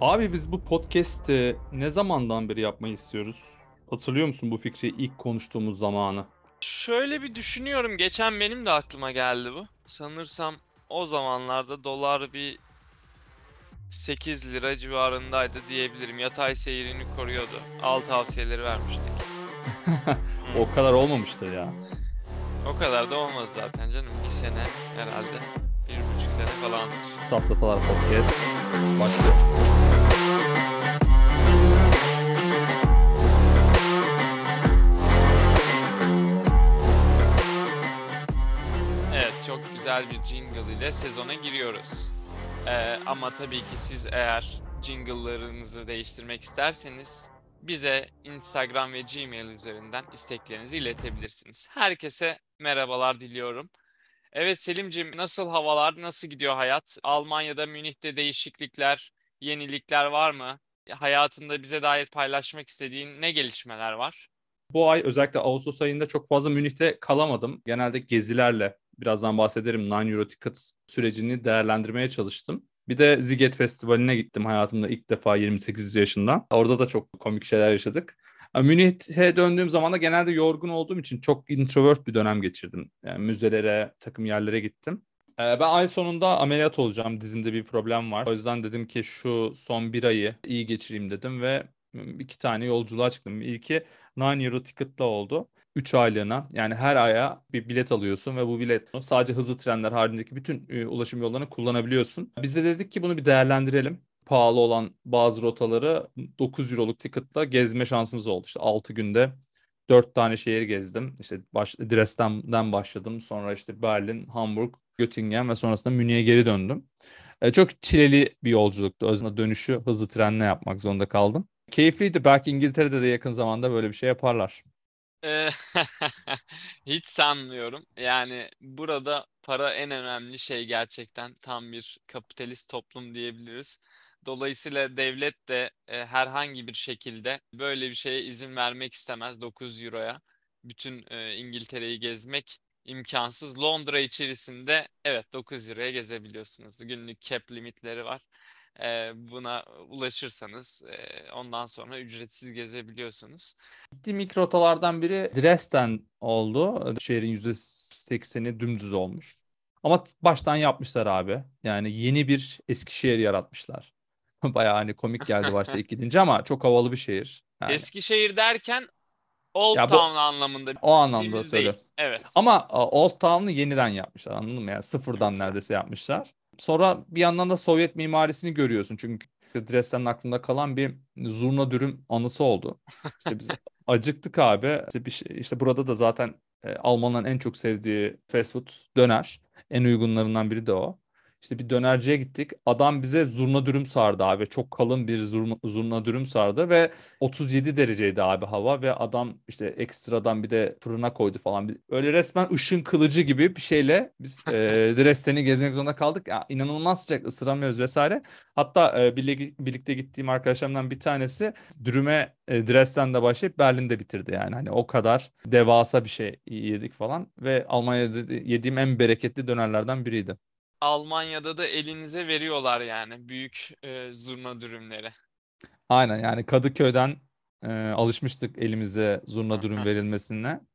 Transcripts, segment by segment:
Abi biz bu podcast'i ne zamandan beri yapmayı istiyoruz? Hatırlıyor musun bu fikri ilk konuştuğumuz zamanı? Şöyle bir düşünüyorum. Geçen benim de aklıma geldi bu. Sanırsam o zamanlarda dolar bir 8 lira civarındaydı diyebilirim. Yatay seyrini koruyordu. Al tavsiyeleri vermiştik. O kadar olmamıştır ya. O kadar da olmadı zaten canım. Bir sene herhalde. Bir buçuk sene falan. Safsatalar Podcast başlıyor. Güzel bir jingle ile sezona giriyoruz. Ee, ama tabii ki siz eğer jingle'larınızı değiştirmek isterseniz bize Instagram ve Gmail üzerinden isteklerinizi iletebilirsiniz. Herkese merhabalar diliyorum. Evet Selimciğim nasıl havalar, nasıl gidiyor hayat? Almanya'da, Münih'te değişiklikler, yenilikler var mı? Hayatında bize dair paylaşmak istediğin ne gelişmeler var? Bu ay özellikle Ağustos ayında çok fazla Münih'te kalamadım. Genelde gezilerle birazdan bahsederim. Nine Euro Tickets sürecini değerlendirmeye çalıştım. Bir de Ziget Festivali'ne gittim hayatımda ilk defa 28 yaşında. Orada da çok komik şeyler yaşadık. Münih'e döndüğüm zaman da genelde yorgun olduğum için çok introvert bir dönem geçirdim. Yani müzelere, takım yerlere gittim. Ee, Ben ay sonunda ameliyat olacağım. Dizimde bir problem var. O yüzden dedim ki şu son bir ayı iyi geçireyim dedim ve iki tane yolculuğa çıktım. İlki Nine Euro Ticket'la oldu. 3 aylığına yani her aya bir bilet alıyorsun ve bu bilet sadece hızlı trenler haricindeki bütün e, ulaşım yollarını kullanabiliyorsun. Biz de dedik ki bunu bir değerlendirelim. Pahalı olan bazı rotaları 9 euroluk ticket'la gezme şansımız oldu. İşte 6 günde 4 tane şehir gezdim. İşte baş, Dresden'den başladım. Sonra işte Berlin, Hamburg, Göttingen ve sonrasında Münih'e geri döndüm. E, çok çileli bir yolculuktu. Özellikle dönüşü hızlı trenle yapmak zorunda kaldım. Keyifliydi. Belki İngiltere'de de yakın zamanda böyle bir şey yaparlar. Eee, Hiç sanmıyorum. Yani burada para en önemli şey gerçekten tam bir kapitalist toplum diyebiliriz. Dolayısıyla devlet de e, herhangi bir şekilde böyle bir şeye izin vermek istemez 9 euroya. Bütün e, İngiltere'yi gezmek imkansız. Londra içerisinde evet 9 euroya gezebiliyorsunuz. Günlük cap limitleri var. E, buna ulaşırsanız e, ondan sonra ücretsiz gezebiliyorsunuz. Gittiğim ilk rotalardan biri Dresden oldu. Şehrin %80'i dümdüz olmuş. Ama baştan yapmışlar abi. Yani yeni bir Eskişehir yaratmışlar. Bayağı hani komik geldi başta ilk gidince ama çok havalı bir şehir. Yani Eskişehir derken Old ya bu Town anlamında o anlamda söylüyorum. Evet. Ama Old Town'u yeniden yapmışlar anladın mı? Yani sıfırdan Evet neredeyse yapmışlar. Sonra bir yandan da Sovyet mimarisini görüyorsun. Çünkü Dresden'in aklında kalan bir zurna dürüm anısı oldu. İşte biz acıktık abi. İşte, bir şey, işte burada da zaten e, Almanların en çok sevdiği fast food döner. En uygunlarından biri de o. İşte bir dönerciye gittik. Adam bize zurna dürüm sardı abi. Çok kalın bir zurna, zurna dürüm sardı ve 37 dereceydi abi hava ve adam işte ekstradan bir de fırına koydu falan. Öyle resmen ışın kılıcı gibi bir şeyle biz e, Dresden'i gezmek zorunda kaldık. Ya, inanılmaz sıcak ısıramıyoruz vesaire. Hatta e, birlikte gittiğim arkadaşlarımdan bir tanesi dürüme e, Dresden'de başlayıp Berlin'de bitirdi yani. Hani o kadar devasa bir şey yedik falan ve Almanya'da yediğim en bereketli dönerlerden biriydi. Almanya'da da elinize veriyorlar yani büyük e, zurna dürümleri. Aynen yani Kadıköy'den e, alışmıştık elimize zurna dürüm verilmesine.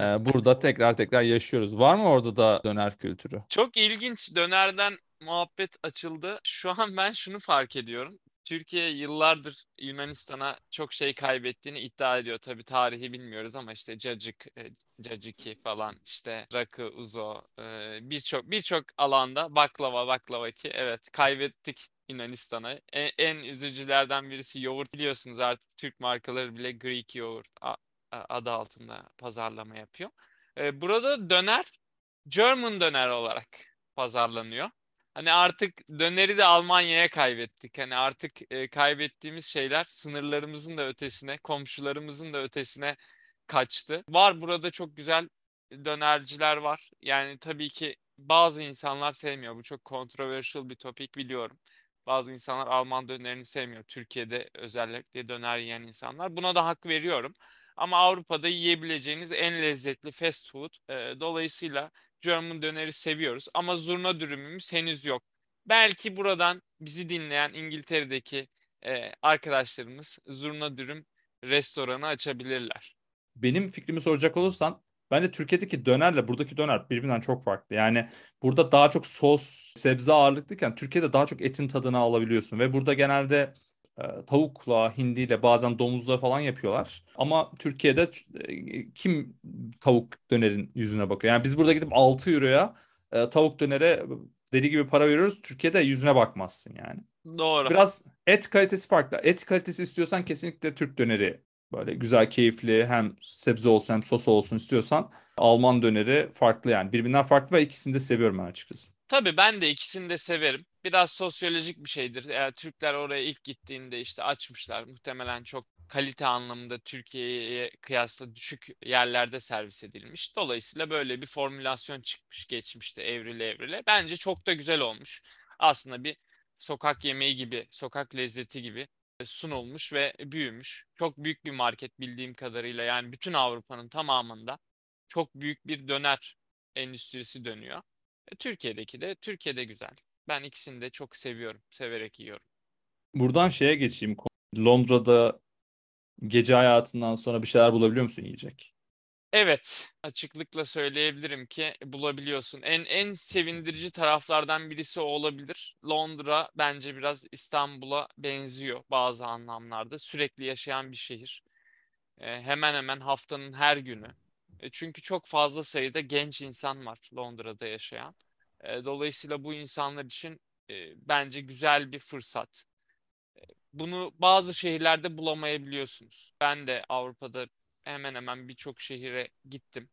E, burada tekrar tekrar yaşıyoruz. Var mı orada da döner kültürü? Çok ilginç dönerden muhabbet açıldı. Şu an ben şunu fark ediyorum. Türkiye yıllardır Yunanistan'a çok şey kaybettiğini iddia ediyor. Tabii tarihi bilmiyoruz ama işte cacık, e, caciki falan işte rakı, uzo e, birçok birçok alanda baklava, baklavaki evet kaybettik Yunanistan'a. En, en üzücülerden birisi yoğurt biliyorsunuz artık Türk markaları bile Greek yoğurt adı altında pazarlama yapıyor. E, burada döner German döner olarak pazarlanıyor. Hani artık döneri de Almanya'ya kaybettik. Hani artık e, kaybettiğimiz şeyler sınırlarımızın da ötesine, komşularımızın da ötesine kaçtı. Var burada çok güzel dönerciler var. Yani tabii ki bazı insanlar sevmiyor. Bu çok controversial bir topik biliyorum. Bazı insanlar Alman dönerini sevmiyor. Türkiye'de özellikle döner yiyen insanlar. Buna da hak veriyorum. Ama Avrupa'da yiyebileceğiniz en lezzetli fast food. E, dolayısıyla German döneri seviyoruz ama zurna dürümümüz henüz yok. Belki buradan bizi dinleyen İngiltere'deki e, arkadaşlarımız Zurna Dürüm restoranı açabilirler. Benim fikrimi soracak olursan bence Türkiye'deki dönerle buradaki döner birbirinden çok farklı. Yani burada daha çok sos, sebze ağırlıklıyken Türkiye'de daha çok etin tadını alabiliyorsun ve burada genelde tavukla, hindiyle, bazen domuzla falan yapıyorlar. Ama Türkiye'de e, kim tavuk dönerin yüzüne bakıyor? Yani biz burada gidip 6 euroya e, tavuk dönere deli gibi para veriyoruz. Türkiye'de yüzüne bakmazsın yani. Doğru. Biraz et kalitesi farklı. Et kalitesi istiyorsan kesinlikle Türk döneri böyle güzel, keyifli hem sebze olsun hem sos olsun istiyorsan Alman döneri farklı yani. Birbirinden farklı ve ikisini de seviyorum ben açıkçası. Tabii ben de ikisini de severim. Biraz sosyolojik bir şeydir. Eğer Türkler oraya ilk gittiğinde işte açmışlar. Muhtemelen çok kalite anlamında Türkiye'ye kıyasla düşük yerlerde servis edilmiş. Dolayısıyla böyle bir formülasyon çıkmış geçmişte evrile evrile. Bence çok da güzel olmuş. Aslında bir sokak yemeği gibi, sokak lezzeti gibi sunulmuş ve büyümüş. Çok büyük bir market bildiğim kadarıyla yani bütün Avrupa'nın tamamında çok büyük bir döner endüstrisi dönüyor. Türkiye'deki de Türkiye'de güzel. Ben ikisini de çok seviyorum. Severek yiyorum. Buradan şeye geçeyim. Londra'da gece hayatından sonra bir şeyler bulabiliyor musun yiyecek? Evet, açıklıkla söyleyebilirim ki bulabiliyorsun. En en sevindirici taraflardan birisi o olabilir. Londra bence biraz İstanbul'a benziyor bazı anlamlarda. Sürekli yaşayan bir şehir. E, hemen hemen haftanın her günü. E, çünkü çok fazla sayıda genç insan var Londra'da yaşayan. E, dolayısıyla bu insanlar için e, bence güzel bir fırsat. Bunu bazı şehirlerde bulamayabiliyorsunuz. Ben de Avrupa'da hemen hemen birçok şehire gittim.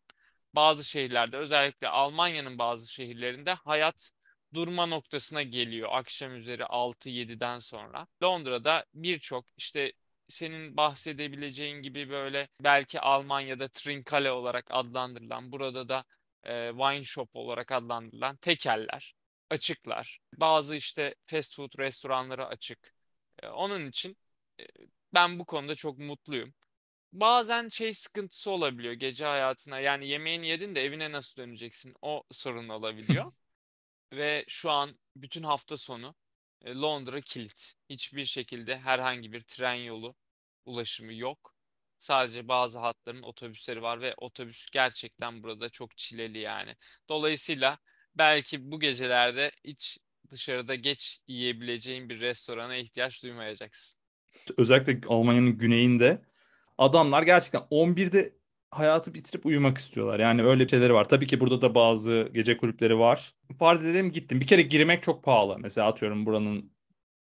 Bazı şehirlerde özellikle Almanya'nın bazı şehirlerinde hayat durma noktasına geliyor akşam üzeri 6-7'den sonra. Londra'da birçok işte senin bahsedebileceğin gibi böyle belki Almanya'da Trinkale olarak adlandırılan burada da e, wine shop olarak adlandırılan tekeller açıklar. Bazı işte fast food restoranları açık. E, onun için e, ben bu konuda çok mutluyum. Bazen şey sıkıntısı olabiliyor gece hayatına. Yani yemeğini yedin de evine nasıl döneceksin? O sorun olabiliyor. Ve şu an bütün hafta sonu Londra kilit. Hiçbir şekilde herhangi bir tren yolu ulaşımı yok. Sadece bazı hatların otobüsleri var ve otobüs gerçekten burada çok çileli yani. Dolayısıyla belki bu gecelerde hiç dışarıda geç yiyebileceğin bir restorana ihtiyaç duymayacaksın. Özellikle Almanya'nın güneyinde adamlar gerçekten 11'de hayatı bitirip uyumak istiyorlar. Yani öyle şeyleri var. Tabii ki burada da bazı gece kulüpleri var. Farz edelim gittim. Bir kere girmek çok pahalı. Mesela atıyorum buranın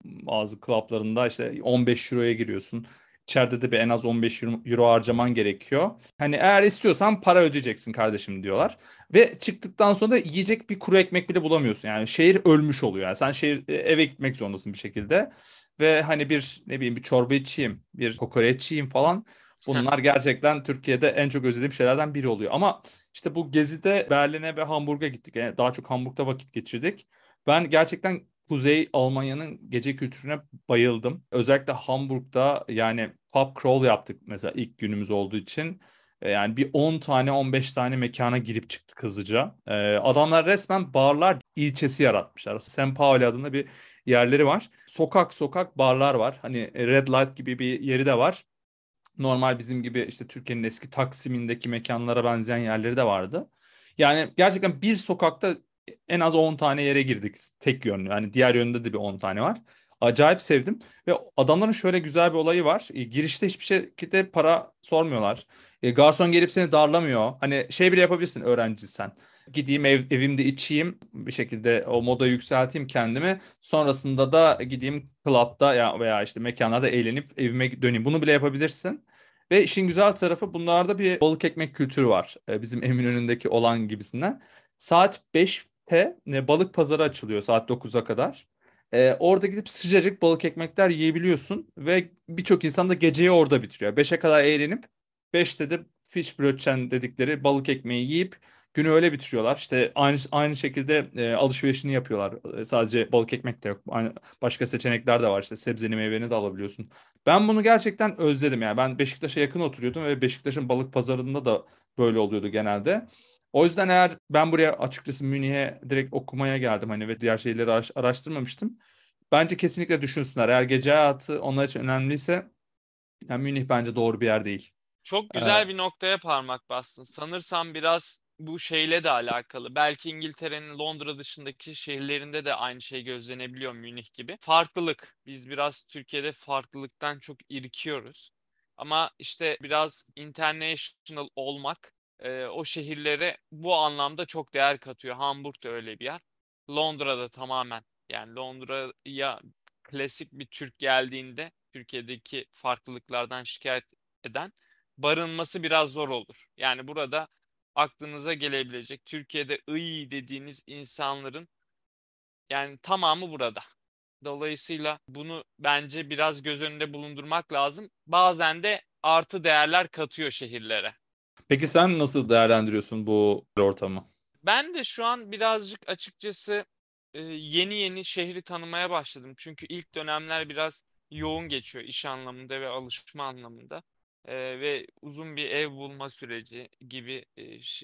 bazı klaplarında işte 15 euroya giriyorsun. İçeride de bir en az 15 euro harcaman gerekiyor. Hani eğer istiyorsan para ödeyeceksin kardeşim diyorlar. Ve çıktıktan sonra da yiyecek bir kuru ekmek bile bulamıyorsun. Yani şehir ölmüş oluyor. Yani sen şehir e, eve gitmek zorundasın bir şekilde. Ve hani bir ne bileyim bir çorba içeyim, bir kokoreç yiyeyim falan. Bunlar gerçekten Türkiye'de en çok özlediğim şeylerden biri oluyor. Ama işte bu gezide Berlin'e ve Hamburg'a gittik. Yani daha çok Hamburg'da vakit geçirdik. Ben gerçekten Kuzey Almanya'nın gece kültürüne bayıldım. Özellikle Hamburg'da yani pub crawl yaptık mesela ilk günümüz olduğu için. E, yani bir 10 tane 15 tane mekana girip çıktık hızlıca. Ee, adamlar resmen barlar ilçesi yaratmışlar. St. Pauli adında bir yerleri var. Sokak sokak barlar var. Hani Red Light gibi bir yeri de var. Normal bizim gibi işte Türkiye'nin eski Taksim'indeki mekanlara benzeyen yerleri de vardı. Yani gerçekten bir sokakta en az 10 tane yere girdik tek yönlü. Yani diğer yönde de bir 10 tane var. Acayip sevdim ve adamların şöyle güzel bir olayı var. E, girişte hiçbir şekilde para sormuyorlar. E, garson gelip seni darlamıyor. Hani şey bile yapabilirsin öğrenciysen. Gideyim ev, evimde içeyim bir şekilde o moda yükselteyim kendimi. Sonrasında da gideyim club'da ya veya işte mekanlarda eğlenip evime döneyim. Bunu bile yapabilirsin. Ve işin güzel tarafı bunlarda bir balık ekmek kültürü var. E, bizim Eminönü'ndeki olan gibisinden. Saat 5'te e, balık pazarı açılıyor saat 9'a kadar. E, orada gidip sıcacık balık ekmekler yiyebiliyorsun ve birçok insan da geceyi orada bitiriyor. 5'e kadar eğlenip 5'te de fish brötchen dedikleri balık ekmeği yiyip günü öyle bitiriyorlar. İşte aynı aynı şekilde e, alışverişini yapıyorlar. E, sadece balık ekmek de yok. Aynı, başka seçenekler de var. İşte sebzeni meyveni de alabiliyorsun. Ben bunu gerçekten özledim yani. Ben Beşiktaş'a yakın oturuyordum ve Beşiktaş'ın balık pazarında da böyle oluyordu genelde. O yüzden eğer ben buraya açıkçası Münih'e direkt okumaya geldim hani ve diğer şeyleri araştırmamıştım. Bence kesinlikle düşünsünler. Eğer gece hayatı onlar için önemliyse yani Münih bence doğru bir yer değil. Çok güzel ee, bir noktaya parmak bastın. Sanırsam biraz bu şeyle de alakalı. Belki İngiltere'nin Londra dışındaki şehirlerinde de aynı şey gözlenebiliyor Münih gibi. Farklılık. Biz biraz Türkiye'de farklılıktan çok irkiyoruz. Ama işte biraz international olmak e, o şehirlere bu anlamda çok değer katıyor. Hamburg da öyle bir yer. Londra'da tamamen. Yani Londra'ya klasik bir Türk geldiğinde Türkiye'deki farklılıklardan şikayet eden barınması biraz zor olur. Yani burada aklınıza gelebilecek Türkiye'de iyi dediğiniz insanların yani tamamı burada. Dolayısıyla bunu bence biraz göz önünde bulundurmak lazım. Bazen de artı değerler katıyor şehirlere. Peki sen nasıl değerlendiriyorsun bu ortamı? Ben de şu an birazcık açıkçası yeni yeni şehri tanımaya başladım. Çünkü ilk dönemler biraz yoğun geçiyor iş anlamında ve alışma anlamında e, ve uzun bir ev bulma süreci gibi e,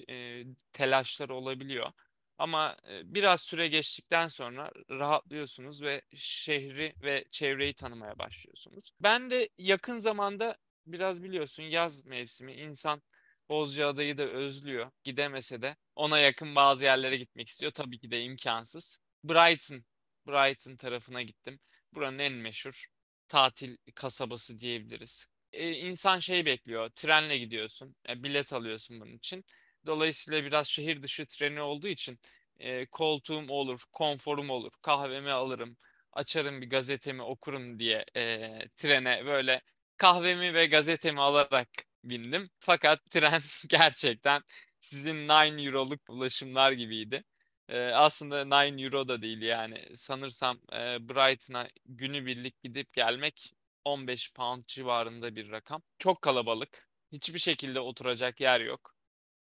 e, telaşlar olabiliyor. Ama e, biraz süre geçtikten sonra rahatlıyorsunuz ve şehri ve çevreyi tanımaya başlıyorsunuz. Ben de yakın zamanda biraz biliyorsun yaz mevsimi insan Bozcaada'yı da özlüyor. Gidemese de ona yakın bazı yerlere gitmek istiyor. Tabii ki de imkansız. Brighton, Brighton tarafına gittim. Buranın en meşhur tatil kasabası diyebiliriz e, insan şey bekliyor. Trenle gidiyorsun. E, bilet alıyorsun bunun için. Dolayısıyla biraz şehir dışı treni olduğu için e, koltuğum olur, konforum olur, kahvemi alırım, açarım bir gazetemi okurum diye e, trene böyle kahvemi ve gazetemi alarak bindim. Fakat tren gerçekten sizin 9 euroluk ulaşımlar gibiydi. E, aslında 9 euro da değil yani sanırsam e, Brighton'a günübirlik gidip gelmek 15 pound civarında bir rakam. Çok kalabalık. Hiçbir şekilde oturacak yer yok.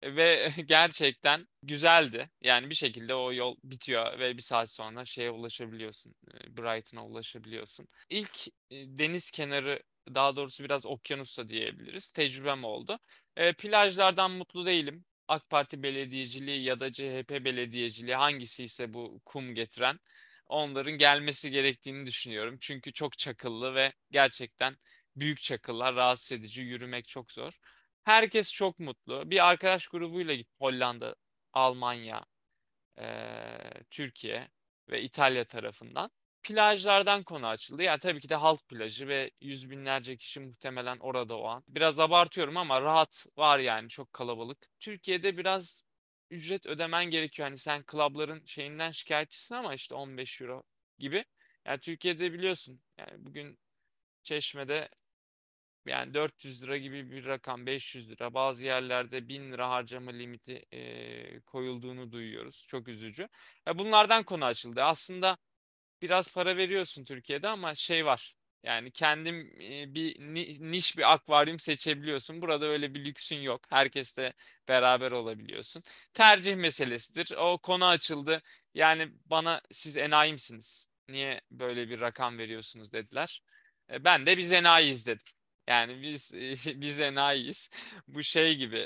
Ve gerçekten güzeldi. Yani bir şekilde o yol bitiyor ve bir saat sonra şeye ulaşabiliyorsun. E, Brighton'a ulaşabiliyorsun. İlk e, deniz kenarı daha doğrusu biraz okyanusta diyebiliriz. Tecrübem oldu. E, plajlardan mutlu değilim. AK Parti belediyeciliği ya da CHP belediyeciliği hangisi ise bu kum getiren onların gelmesi gerektiğini düşünüyorum. Çünkü çok çakıllı ve gerçekten büyük çakıllar rahatsız edici yürümek çok zor. Herkes çok mutlu. Bir arkadaş grubuyla git Hollanda, Almanya, e, Türkiye ve İtalya tarafından. Plajlardan konu açıldı. Yani tabii ki de halk plajı ve yüz binlerce kişi muhtemelen orada o an. Biraz abartıyorum ama rahat var yani çok kalabalık. Türkiye'de biraz ücret ödemen gerekiyor. Hani sen klubların şeyinden şikayetçisin ama işte 15 euro gibi. Yani Türkiye'de biliyorsun yani bugün Çeşme'de yani 400 lira gibi bir rakam 500 lira bazı yerlerde 1000 lira harcama limiti e, koyulduğunu duyuyoruz. Çok üzücü. Ya bunlardan konu açıldı. Aslında biraz para veriyorsun Türkiye'de ama şey var. Yani kendim bir niş bir akvaryum seçebiliyorsun. Burada öyle bir lüksün yok. Herkesle beraber olabiliyorsun. Tercih meselesidir. O konu açıldı. Yani bana siz enayi misiniz? Niye böyle bir rakam veriyorsunuz dediler. E, ben de biz enayiyiz dedim. Yani biz biz enayiyiz. Bu şey gibi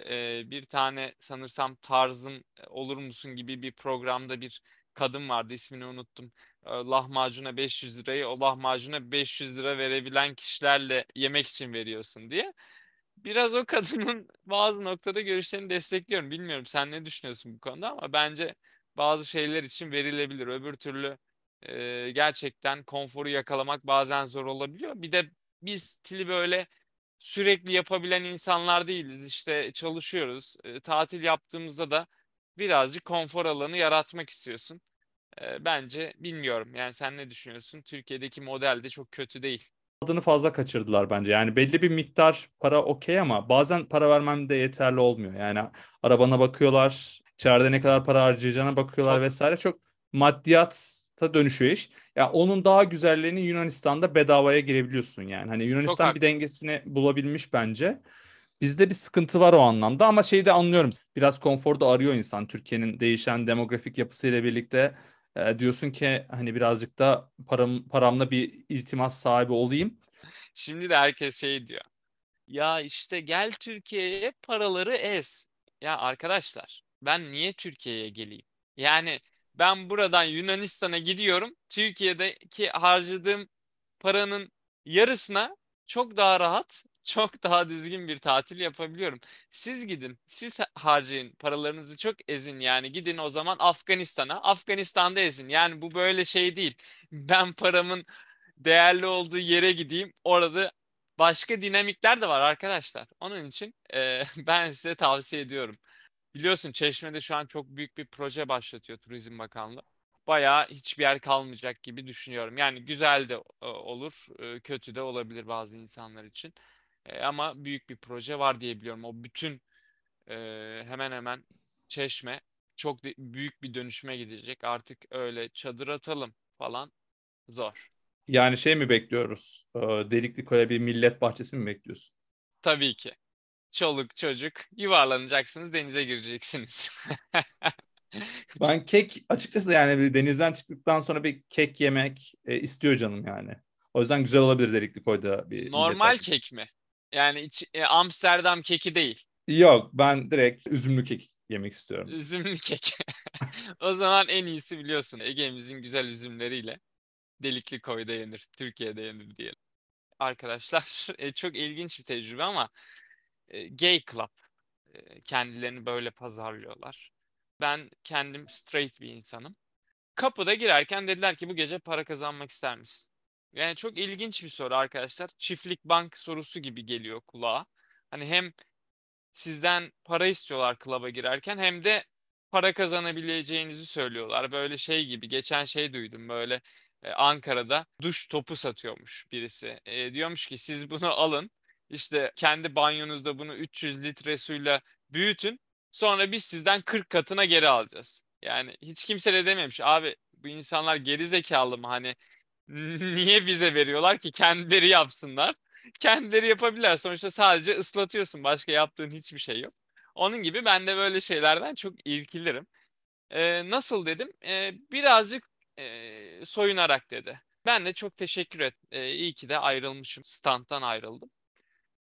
bir tane sanırsam tarzım olur musun gibi bir programda bir kadın vardı ismini unuttum. Lahmacuna 500 lirayı o lahmacuna 500 lira verebilen kişilerle yemek için veriyorsun diye. Biraz o kadının bazı noktada görüşlerini destekliyorum. Bilmiyorum sen ne düşünüyorsun bu konuda ama bence bazı şeyler için verilebilir. Öbür türlü e, gerçekten konforu yakalamak bazen zor olabiliyor. Bir de biz tili böyle sürekli yapabilen insanlar değiliz. İşte çalışıyoruz. E, tatil yaptığımızda da birazcık konfor alanı yaratmak istiyorsun. E, bence bilmiyorum. Yani sen ne düşünüyorsun? Türkiye'deki model de çok kötü değil. Adını fazla kaçırdılar bence. Yani belli bir miktar para okey ama bazen para vermem de yeterli olmuyor. Yani arabana bakıyorlar, içeride ne kadar para harcayacağına bakıyorlar çok. vesaire. Çok maddiyata dönüşüyor iş. Ya yani onun daha güzellerini Yunanistan'da bedavaya girebiliyorsun yani. Hani Yunanistan çok bir dengesini bulabilmiş bence. Bizde bir sıkıntı var o anlamda ama şeyi de anlıyorum. Biraz konfor da arıyor insan. Türkiye'nin değişen demografik yapısıyla birlikte e, diyorsun ki hani birazcık da param paramla bir iltimas sahibi olayım. Şimdi de herkes şey diyor. Ya işte gel Türkiye'ye paraları ez. Ya arkadaşlar ben niye Türkiye'ye geleyim? Yani ben buradan Yunanistan'a gidiyorum. Türkiye'deki harcadığım paranın yarısına çok daha rahat, çok daha düzgün bir tatil yapabiliyorum. Siz gidin, siz harcayın, paralarınızı çok ezin yani gidin o zaman Afganistan'a, Afganistan'da ezin. Yani bu böyle şey değil. Ben paramın değerli olduğu yere gideyim, orada başka dinamikler de var arkadaşlar. Onun için e, ben size tavsiye ediyorum. Biliyorsun Çeşme'de şu an çok büyük bir proje başlatıyor Turizm Bakanlığı. Bayağı hiçbir yer kalmayacak gibi düşünüyorum. Yani güzel de e, olur, e, kötü de olabilir bazı insanlar için. E, ama büyük bir proje var diye biliyorum. O bütün hemen hemen Çeşme çok büyük bir dönüşüme gidecek. Artık öyle çadır atalım falan zor. Yani şey mi bekliyoruz? Delikli Koy'a bir millet bahçesi mi bekliyorsun? Tabii ki çoluk çocuk yuvarlanacaksınız denize gireceksiniz. ben kek açıkçası yani bir denizden çıktıktan sonra bir kek yemek e, istiyor canım yani. O yüzden güzel olabilir Delikli Koy'da bir Normal kek mi? Yani iç, e, Amsterdam keki değil. Yok ben direkt üzümlü kek yemek istiyorum. Üzümlü kek. o zaman en iyisi biliyorsun Ege'mizin güzel üzümleriyle Delikli Koy'da yenir, Türkiye'de yenir diyelim. Arkadaşlar e, çok ilginç bir tecrübe ama e, gay club. E, kendilerini böyle pazarlıyorlar. Ben kendim straight bir insanım. Kapıda girerken dediler ki bu gece para kazanmak ister misin? Yani çok ilginç bir soru arkadaşlar. Çiftlik bank sorusu gibi geliyor kulağa. Hani hem sizden para istiyorlar klaba girerken hem de para kazanabileceğinizi söylüyorlar. Böyle şey gibi geçen şey duydum böyle Ankara'da duş topu satıyormuş birisi. E, diyormuş ki siz bunu alın işte kendi banyonuzda bunu 300 litre suyla büyütün. Sonra biz sizden 40 katına geri alacağız. Yani hiç kimse de dememiş abi bu insanlar geri zekalı mı hani niye bize veriyorlar ki kendileri yapsınlar. Kendileri yapabilirler. Sonuçta sadece ıslatıyorsun. Başka yaptığın hiçbir şey yok. Onun gibi ben de böyle şeylerden çok irkilirim. Ee, nasıl dedim? Ee, birazcık e, soyunarak dedi. Ben de çok teşekkür et. Ee, iyi ki de ayrılmışım. Standtan ayrıldım.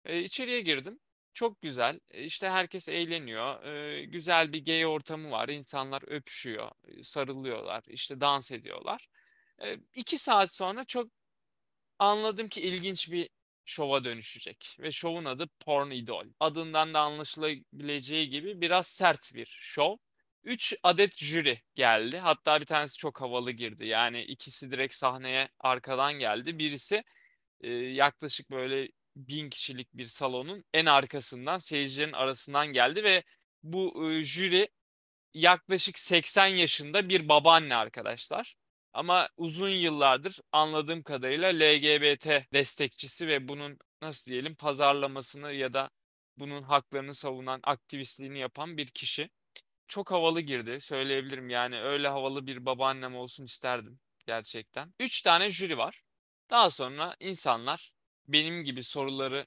E, içeriye girdim. Çok güzel. E, işte herkes eğleniyor. E, güzel bir gay ortamı var. İnsanlar öpüşüyor, sarılıyorlar, işte dans ediyorlar. E, iki saat sonra çok anladım ki ilginç bir şova dönüşecek. Ve şovun adı Porn Idol. Adından da anlaşılabileceği gibi biraz sert bir şov. Üç adet jüri geldi. Hatta bir tanesi çok havalı girdi. Yani ikisi direkt sahneye arkadan geldi. Birisi e, yaklaşık böyle bin kişilik bir salonun en arkasından seyircilerin arasından geldi ve bu e, jüri yaklaşık 80 yaşında bir babaanne arkadaşlar. Ama uzun yıllardır anladığım kadarıyla LGBT destekçisi ve bunun nasıl diyelim pazarlamasını ya da bunun haklarını savunan aktivistliğini yapan bir kişi. Çok havalı girdi söyleyebilirim yani öyle havalı bir babaannem olsun isterdim gerçekten. Üç tane jüri var. Daha sonra insanlar benim gibi soruları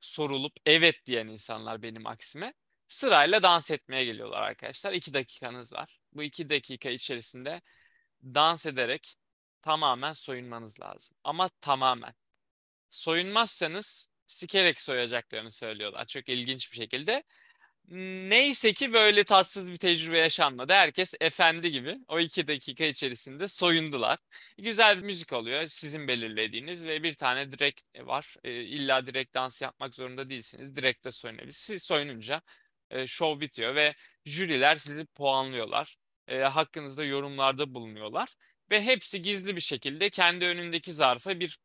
sorulup evet diyen insanlar benim aksime sırayla dans etmeye geliyorlar arkadaşlar. İki dakikanız var. Bu iki dakika içerisinde dans ederek tamamen soyunmanız lazım. Ama tamamen. Soyunmazsanız sikerek soyacaklarını söylüyorlar. Çok ilginç bir şekilde. Neyse ki böyle tatsız bir tecrübe yaşanmadı. Herkes efendi gibi o iki dakika içerisinde soyundular. Güzel bir müzik oluyor sizin belirlediğiniz ve bir tane direkt var. E, illa direkt dans yapmak zorunda değilsiniz. Direkt de soyunabilirsiniz. Siz soyununca e, show bitiyor ve jüriler sizi puanlıyorlar. E, hakkınızda yorumlarda bulunuyorlar. Ve hepsi gizli bir şekilde kendi önündeki zarfa bir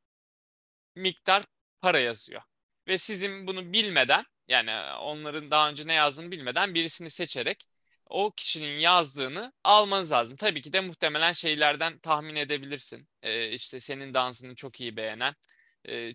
miktar para yazıyor. Ve sizin bunu bilmeden yani onların daha önce ne yazdığını bilmeden birisini seçerek o kişinin yazdığını almanız lazım. Tabii ki de muhtemelen şeylerden tahmin edebilirsin. Ee, işte senin dansını çok iyi beğenen,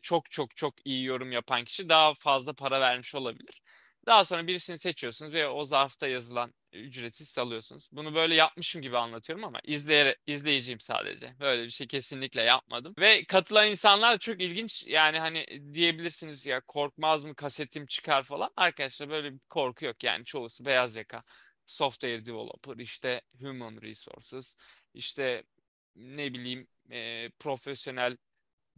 çok çok çok iyi yorum yapan kişi daha fazla para vermiş olabilir. Daha sonra birisini seçiyorsunuz ve o zarfta yazılan ücreti siz alıyorsunuz. Bunu böyle yapmışım gibi anlatıyorum ama izleyerek, izleyiciyim sadece. Böyle bir şey kesinlikle yapmadım. Ve katılan insanlar çok ilginç. Yani hani diyebilirsiniz ya korkmaz mı kasetim çıkar falan. Arkadaşlar böyle bir korku yok yani çoğusu beyaz yaka. Software developer, işte human resources, işte ne bileyim e, profesyonel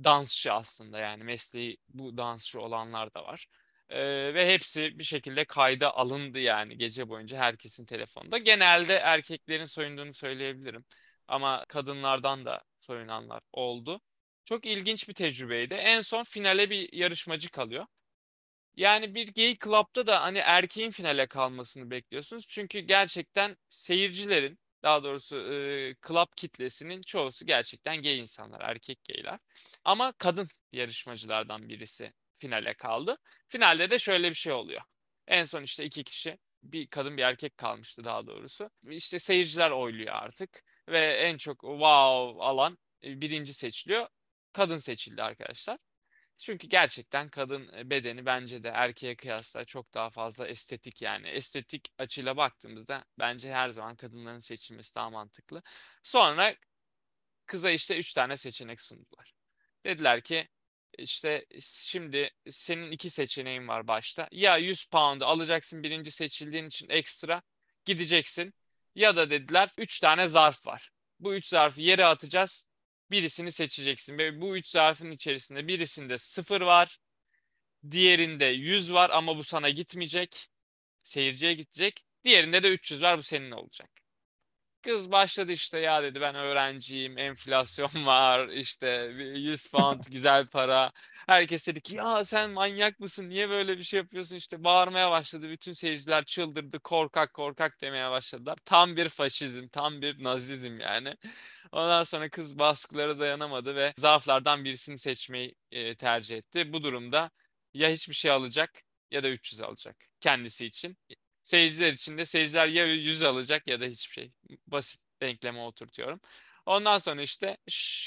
dansçı aslında yani mesleği bu dansçı olanlar da var. Ee, ve hepsi bir şekilde kayda alındı yani gece boyunca herkesin telefonunda. Genelde erkeklerin soyunduğunu söyleyebilirim. Ama kadınlardan da soyunanlar oldu. Çok ilginç bir tecrübeydi. En son finale bir yarışmacı kalıyor. Yani bir gay club'da da hani erkeğin finale kalmasını bekliyorsunuz. Çünkü gerçekten seyircilerin daha doğrusu e, club kitlesinin çoğusu gerçekten gay insanlar, erkek gayler. Ama kadın yarışmacılardan birisi finale kaldı. Finalde de şöyle bir şey oluyor. En son işte iki kişi bir kadın bir erkek kalmıştı daha doğrusu. İşte seyirciler oyluyor artık ve en çok wow alan birinci seçiliyor. Kadın seçildi arkadaşlar. Çünkü gerçekten kadın bedeni bence de erkeğe kıyasla çok daha fazla estetik yani. Estetik açıyla baktığımızda bence her zaman kadınların seçilmesi daha mantıklı. Sonra kıza işte üç tane seçenek sundular. Dediler ki işte şimdi senin iki seçeneğin var başta. Ya 100 pound alacaksın birinci seçildiğin için ekstra gideceksin. Ya da dediler 3 tane zarf var. Bu 3 zarfı yere atacağız. Birisini seçeceksin. Ve bu 3 zarfın içerisinde birisinde 0 var. Diğerinde 100 var ama bu sana gitmeyecek. Seyirciye gidecek. Diğerinde de 300 var bu senin olacak. Kız başladı işte ya dedi ben öğrenciyim, enflasyon var, işte 100 pound güzel para. Herkes dedi ki ya sen manyak mısın, niye böyle bir şey yapıyorsun? İşte bağırmaya başladı, bütün seyirciler çıldırdı, korkak korkak demeye başladılar. Tam bir faşizm, tam bir nazizm yani. Ondan sonra kız baskılara dayanamadı ve zarflardan birisini seçmeyi e, tercih etti. Bu durumda ya hiçbir şey alacak ya da 300 alacak kendisi için. Seyirciler için de seyirciler ya 100 alacak ya da hiçbir şey. Basit denkleme oturtuyorum. Ondan sonra işte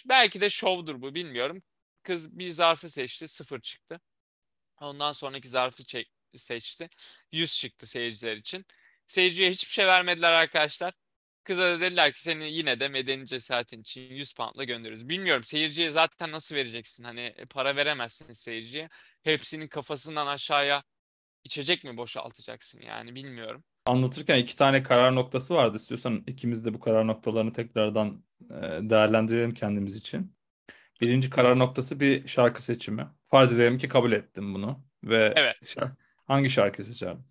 belki de şovdur bu bilmiyorum. Kız bir zarfı seçti sıfır çıktı. Ondan sonraki zarfı çek, seçti. 100 çıktı seyirciler için. Seyirciye hiçbir şey vermediler arkadaşlar. Kıza da dediler ki seni yine de medeni cesaretin için 100 poundla gönderiyoruz. Bilmiyorum seyirciye zaten nasıl vereceksin? Hani e, para veremezsin seyirciye. Hepsinin kafasından aşağıya içecek mi boşaltacaksın yani bilmiyorum. Anlatırken iki tane karar noktası vardı. İstiyorsan ikimiz de bu karar noktalarını tekrardan e, değerlendirelim kendimiz için. Birinci karar noktası bir şarkı seçimi. Farz edelim ki kabul ettim bunu. Ve evet. hangi şarkı seçerdin?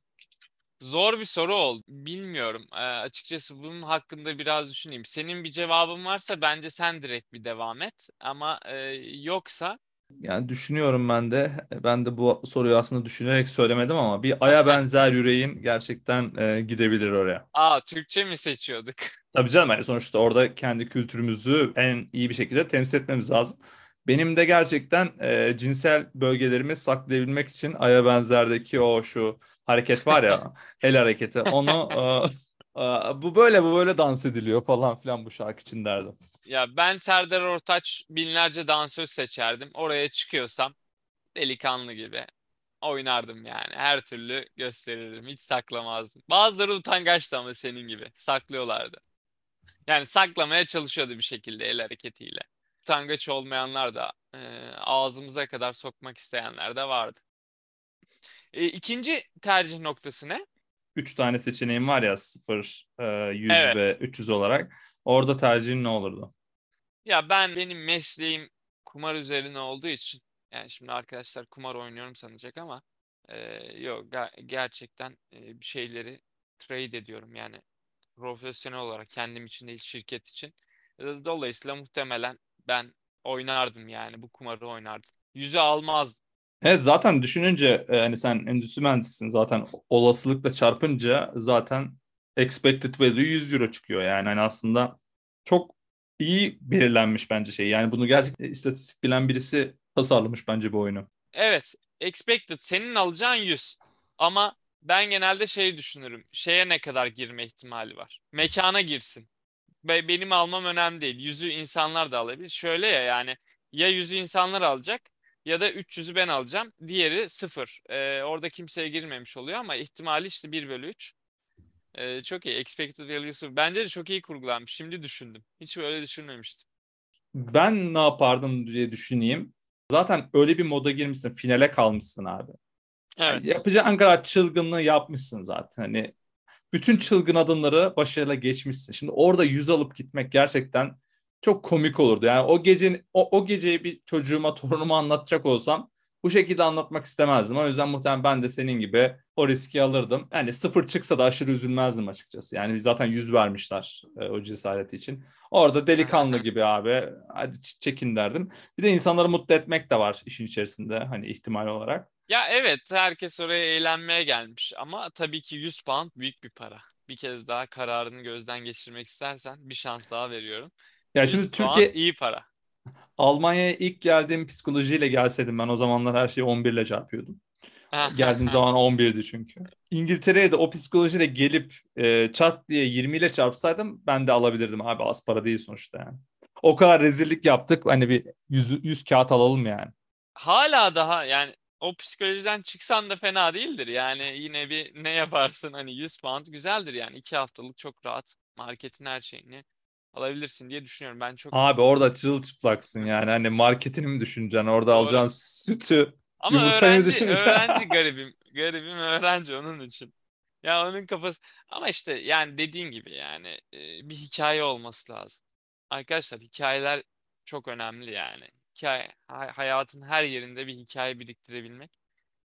Zor bir soru oldu. Bilmiyorum. Ee, açıkçası bunun hakkında biraz düşüneyim. Senin bir cevabın varsa bence sen direkt bir devam et. Ama e, yoksa yani düşünüyorum ben de. Ben de bu soruyu aslında düşünerek söylemedim ama bir aya benzer yüreğin gerçekten e, gidebilir oraya. Aa Türkçe mi seçiyorduk? Tabii canım yani sonuçta orada kendi kültürümüzü en iyi bir şekilde temsil etmemiz lazım. Benim de gerçekten e, cinsel bölgelerimi saklayabilmek için aya benzerdeki o şu hareket var ya el hareketi onu e, bu böyle bu böyle dans ediliyor falan filan bu şarkı için derdim. Ya ben Serdar Ortaç binlerce dansöz seçerdim. Oraya çıkıyorsam delikanlı gibi oynardım yani. Her türlü gösterirdim. Hiç saklamazdım. Bazıları utangaçtı ama senin gibi. Saklıyorlardı. Yani saklamaya çalışıyordu bir şekilde el hareketiyle. Utangaç olmayanlar da e, ağzımıza kadar sokmak isteyenler de vardı. E, ikinci tercih noktası ne? Üç tane seçeneğim var ya 0, 100 evet. ve 300 olarak. Orada tercihin ne olurdu? Ya ben benim mesleğim kumar üzerine olduğu için yani şimdi arkadaşlar kumar oynuyorum sanacak ama e, yok gerçekten e, bir şeyleri trade ediyorum yani profesyonel olarak kendim için değil şirket için. Dolayısıyla muhtemelen ben oynardım yani bu kumarı oynardım. Yüzü almazdım. Evet zaten düşününce e, hani sen endüstri mühendisisin zaten olasılıkla çarpınca zaten expected value 100 euro çıkıyor yani hani aslında çok iyi belirlenmiş bence şey. Yani bunu gerçekten istatistik bilen birisi tasarlamış bence bu oyunu. Evet. Expected senin alacağın 100. Ama ben genelde şey düşünürüm. Şeye ne kadar girme ihtimali var? Mekana girsin. Benim almam önemli değil. Yüzü insanlar da alabilir. Şöyle ya yani ya yüzü insanlar alacak ya da 300'ü ben alacağım. Diğeri sıfır. Ee, orada kimseye girmemiş oluyor ama ihtimali işte 1 bölü 3. Ee, çok iyi. Expected value'su bence de çok iyi kurgulanmış. Şimdi düşündüm. Hiç böyle düşünmemiştim. Ben ne yapardım diye düşüneyim. Zaten öyle bir moda girmişsin. Finale kalmışsın abi. Evet. Yani yapacağın kadar çılgınlığı yapmışsın zaten. Hani bütün çılgın adımları başarıyla geçmişsin. Şimdi orada yüz alıp gitmek gerçekten çok komik olurdu. Yani o gecenin o, o geceyi bir çocuğuma, torunuma anlatacak olsam bu şekilde anlatmak istemezdim. O yüzden muhtemelen ben de senin gibi o riski alırdım. Yani sıfır çıksa da aşırı üzülmezdim açıkçası. Yani zaten yüz vermişler e, o cesareti için. Orada delikanlı gibi abi hadi çekin derdim. Bir de insanları mutlu etmek de var işin içerisinde hani ihtimal olarak. Ya evet herkes oraya eğlenmeye gelmiş ama tabii ki 100 pound büyük bir para. Bir kez daha kararını gözden geçirmek istersen bir şans daha veriyorum. Ya 100 şimdi Türkiye iyi para. Almanya'ya ilk geldiğim psikolojiyle gelseydim ben o zamanlar her şeyi 11 ile çarpıyordum. Geldiğim zaman 11'di çünkü. İngiltere'ye de o psikolojiyle gelip e, çat diye 20 ile çarpsaydım ben de alabilirdim abi az para değil sonuçta yani. O kadar rezillik yaptık hani bir 100, 100 kağıt alalım yani. Hala daha yani o psikolojiden çıksan da fena değildir. Yani yine bir ne yaparsın hani 100 pound güzeldir yani. iki haftalık çok rahat marketin her şeyini alabilirsin diye düşünüyorum. Ben çok Abi orada çırılçıplaksın yani hani marketini mi düşüneceksin orada Doğru. alacağın sütü ama Yumurtayı öğrenci, öğrenci garibim. Garibim öğrenci onun için. Ya onun kafası ama işte yani dediğin gibi yani e, bir hikaye olması lazım. Arkadaşlar hikayeler çok önemli yani. Hikaye hay- hayatın her yerinde bir hikaye biriktirebilmek.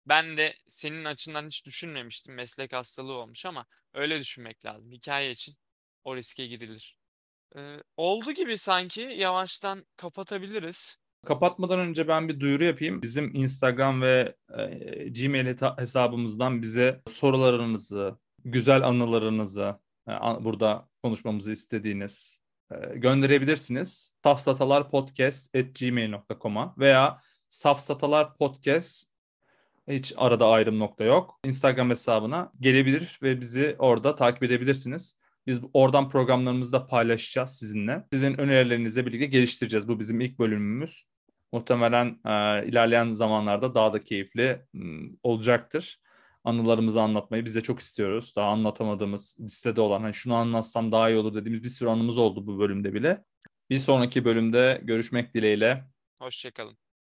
Ben de senin açından hiç düşünmemiştim. Meslek hastalığı olmuş ama öyle düşünmek lazım. Hikaye için o riske girilir. Ee, oldu gibi sanki yavaştan kapatabiliriz. Kapatmadan önce ben bir duyuru yapayım. Bizim Instagram ve e, Gmail hesabımızdan bize sorularınızı, güzel anılarınızı, e, an- burada konuşmamızı istediğiniz e, gönderebilirsiniz. safsatalarpodcast.gmail.com'a veya safsatalarpodcast hiç arada ayrım nokta yok. Instagram hesabına gelebilir ve bizi orada takip edebilirsiniz. Biz oradan programlarımızı da paylaşacağız sizinle. Sizin önerilerinizle birlikte geliştireceğiz. Bu bizim ilk bölümümüz. Muhtemelen e, ilerleyen zamanlarda daha da keyifli m, olacaktır. Anılarımızı anlatmayı biz de çok istiyoruz. Daha anlatamadığımız listede olan, hani şunu anlatsam daha iyi olur dediğimiz bir sürü anımız oldu bu bölümde bile. Bir sonraki bölümde görüşmek dileğiyle. Hoşçakalın.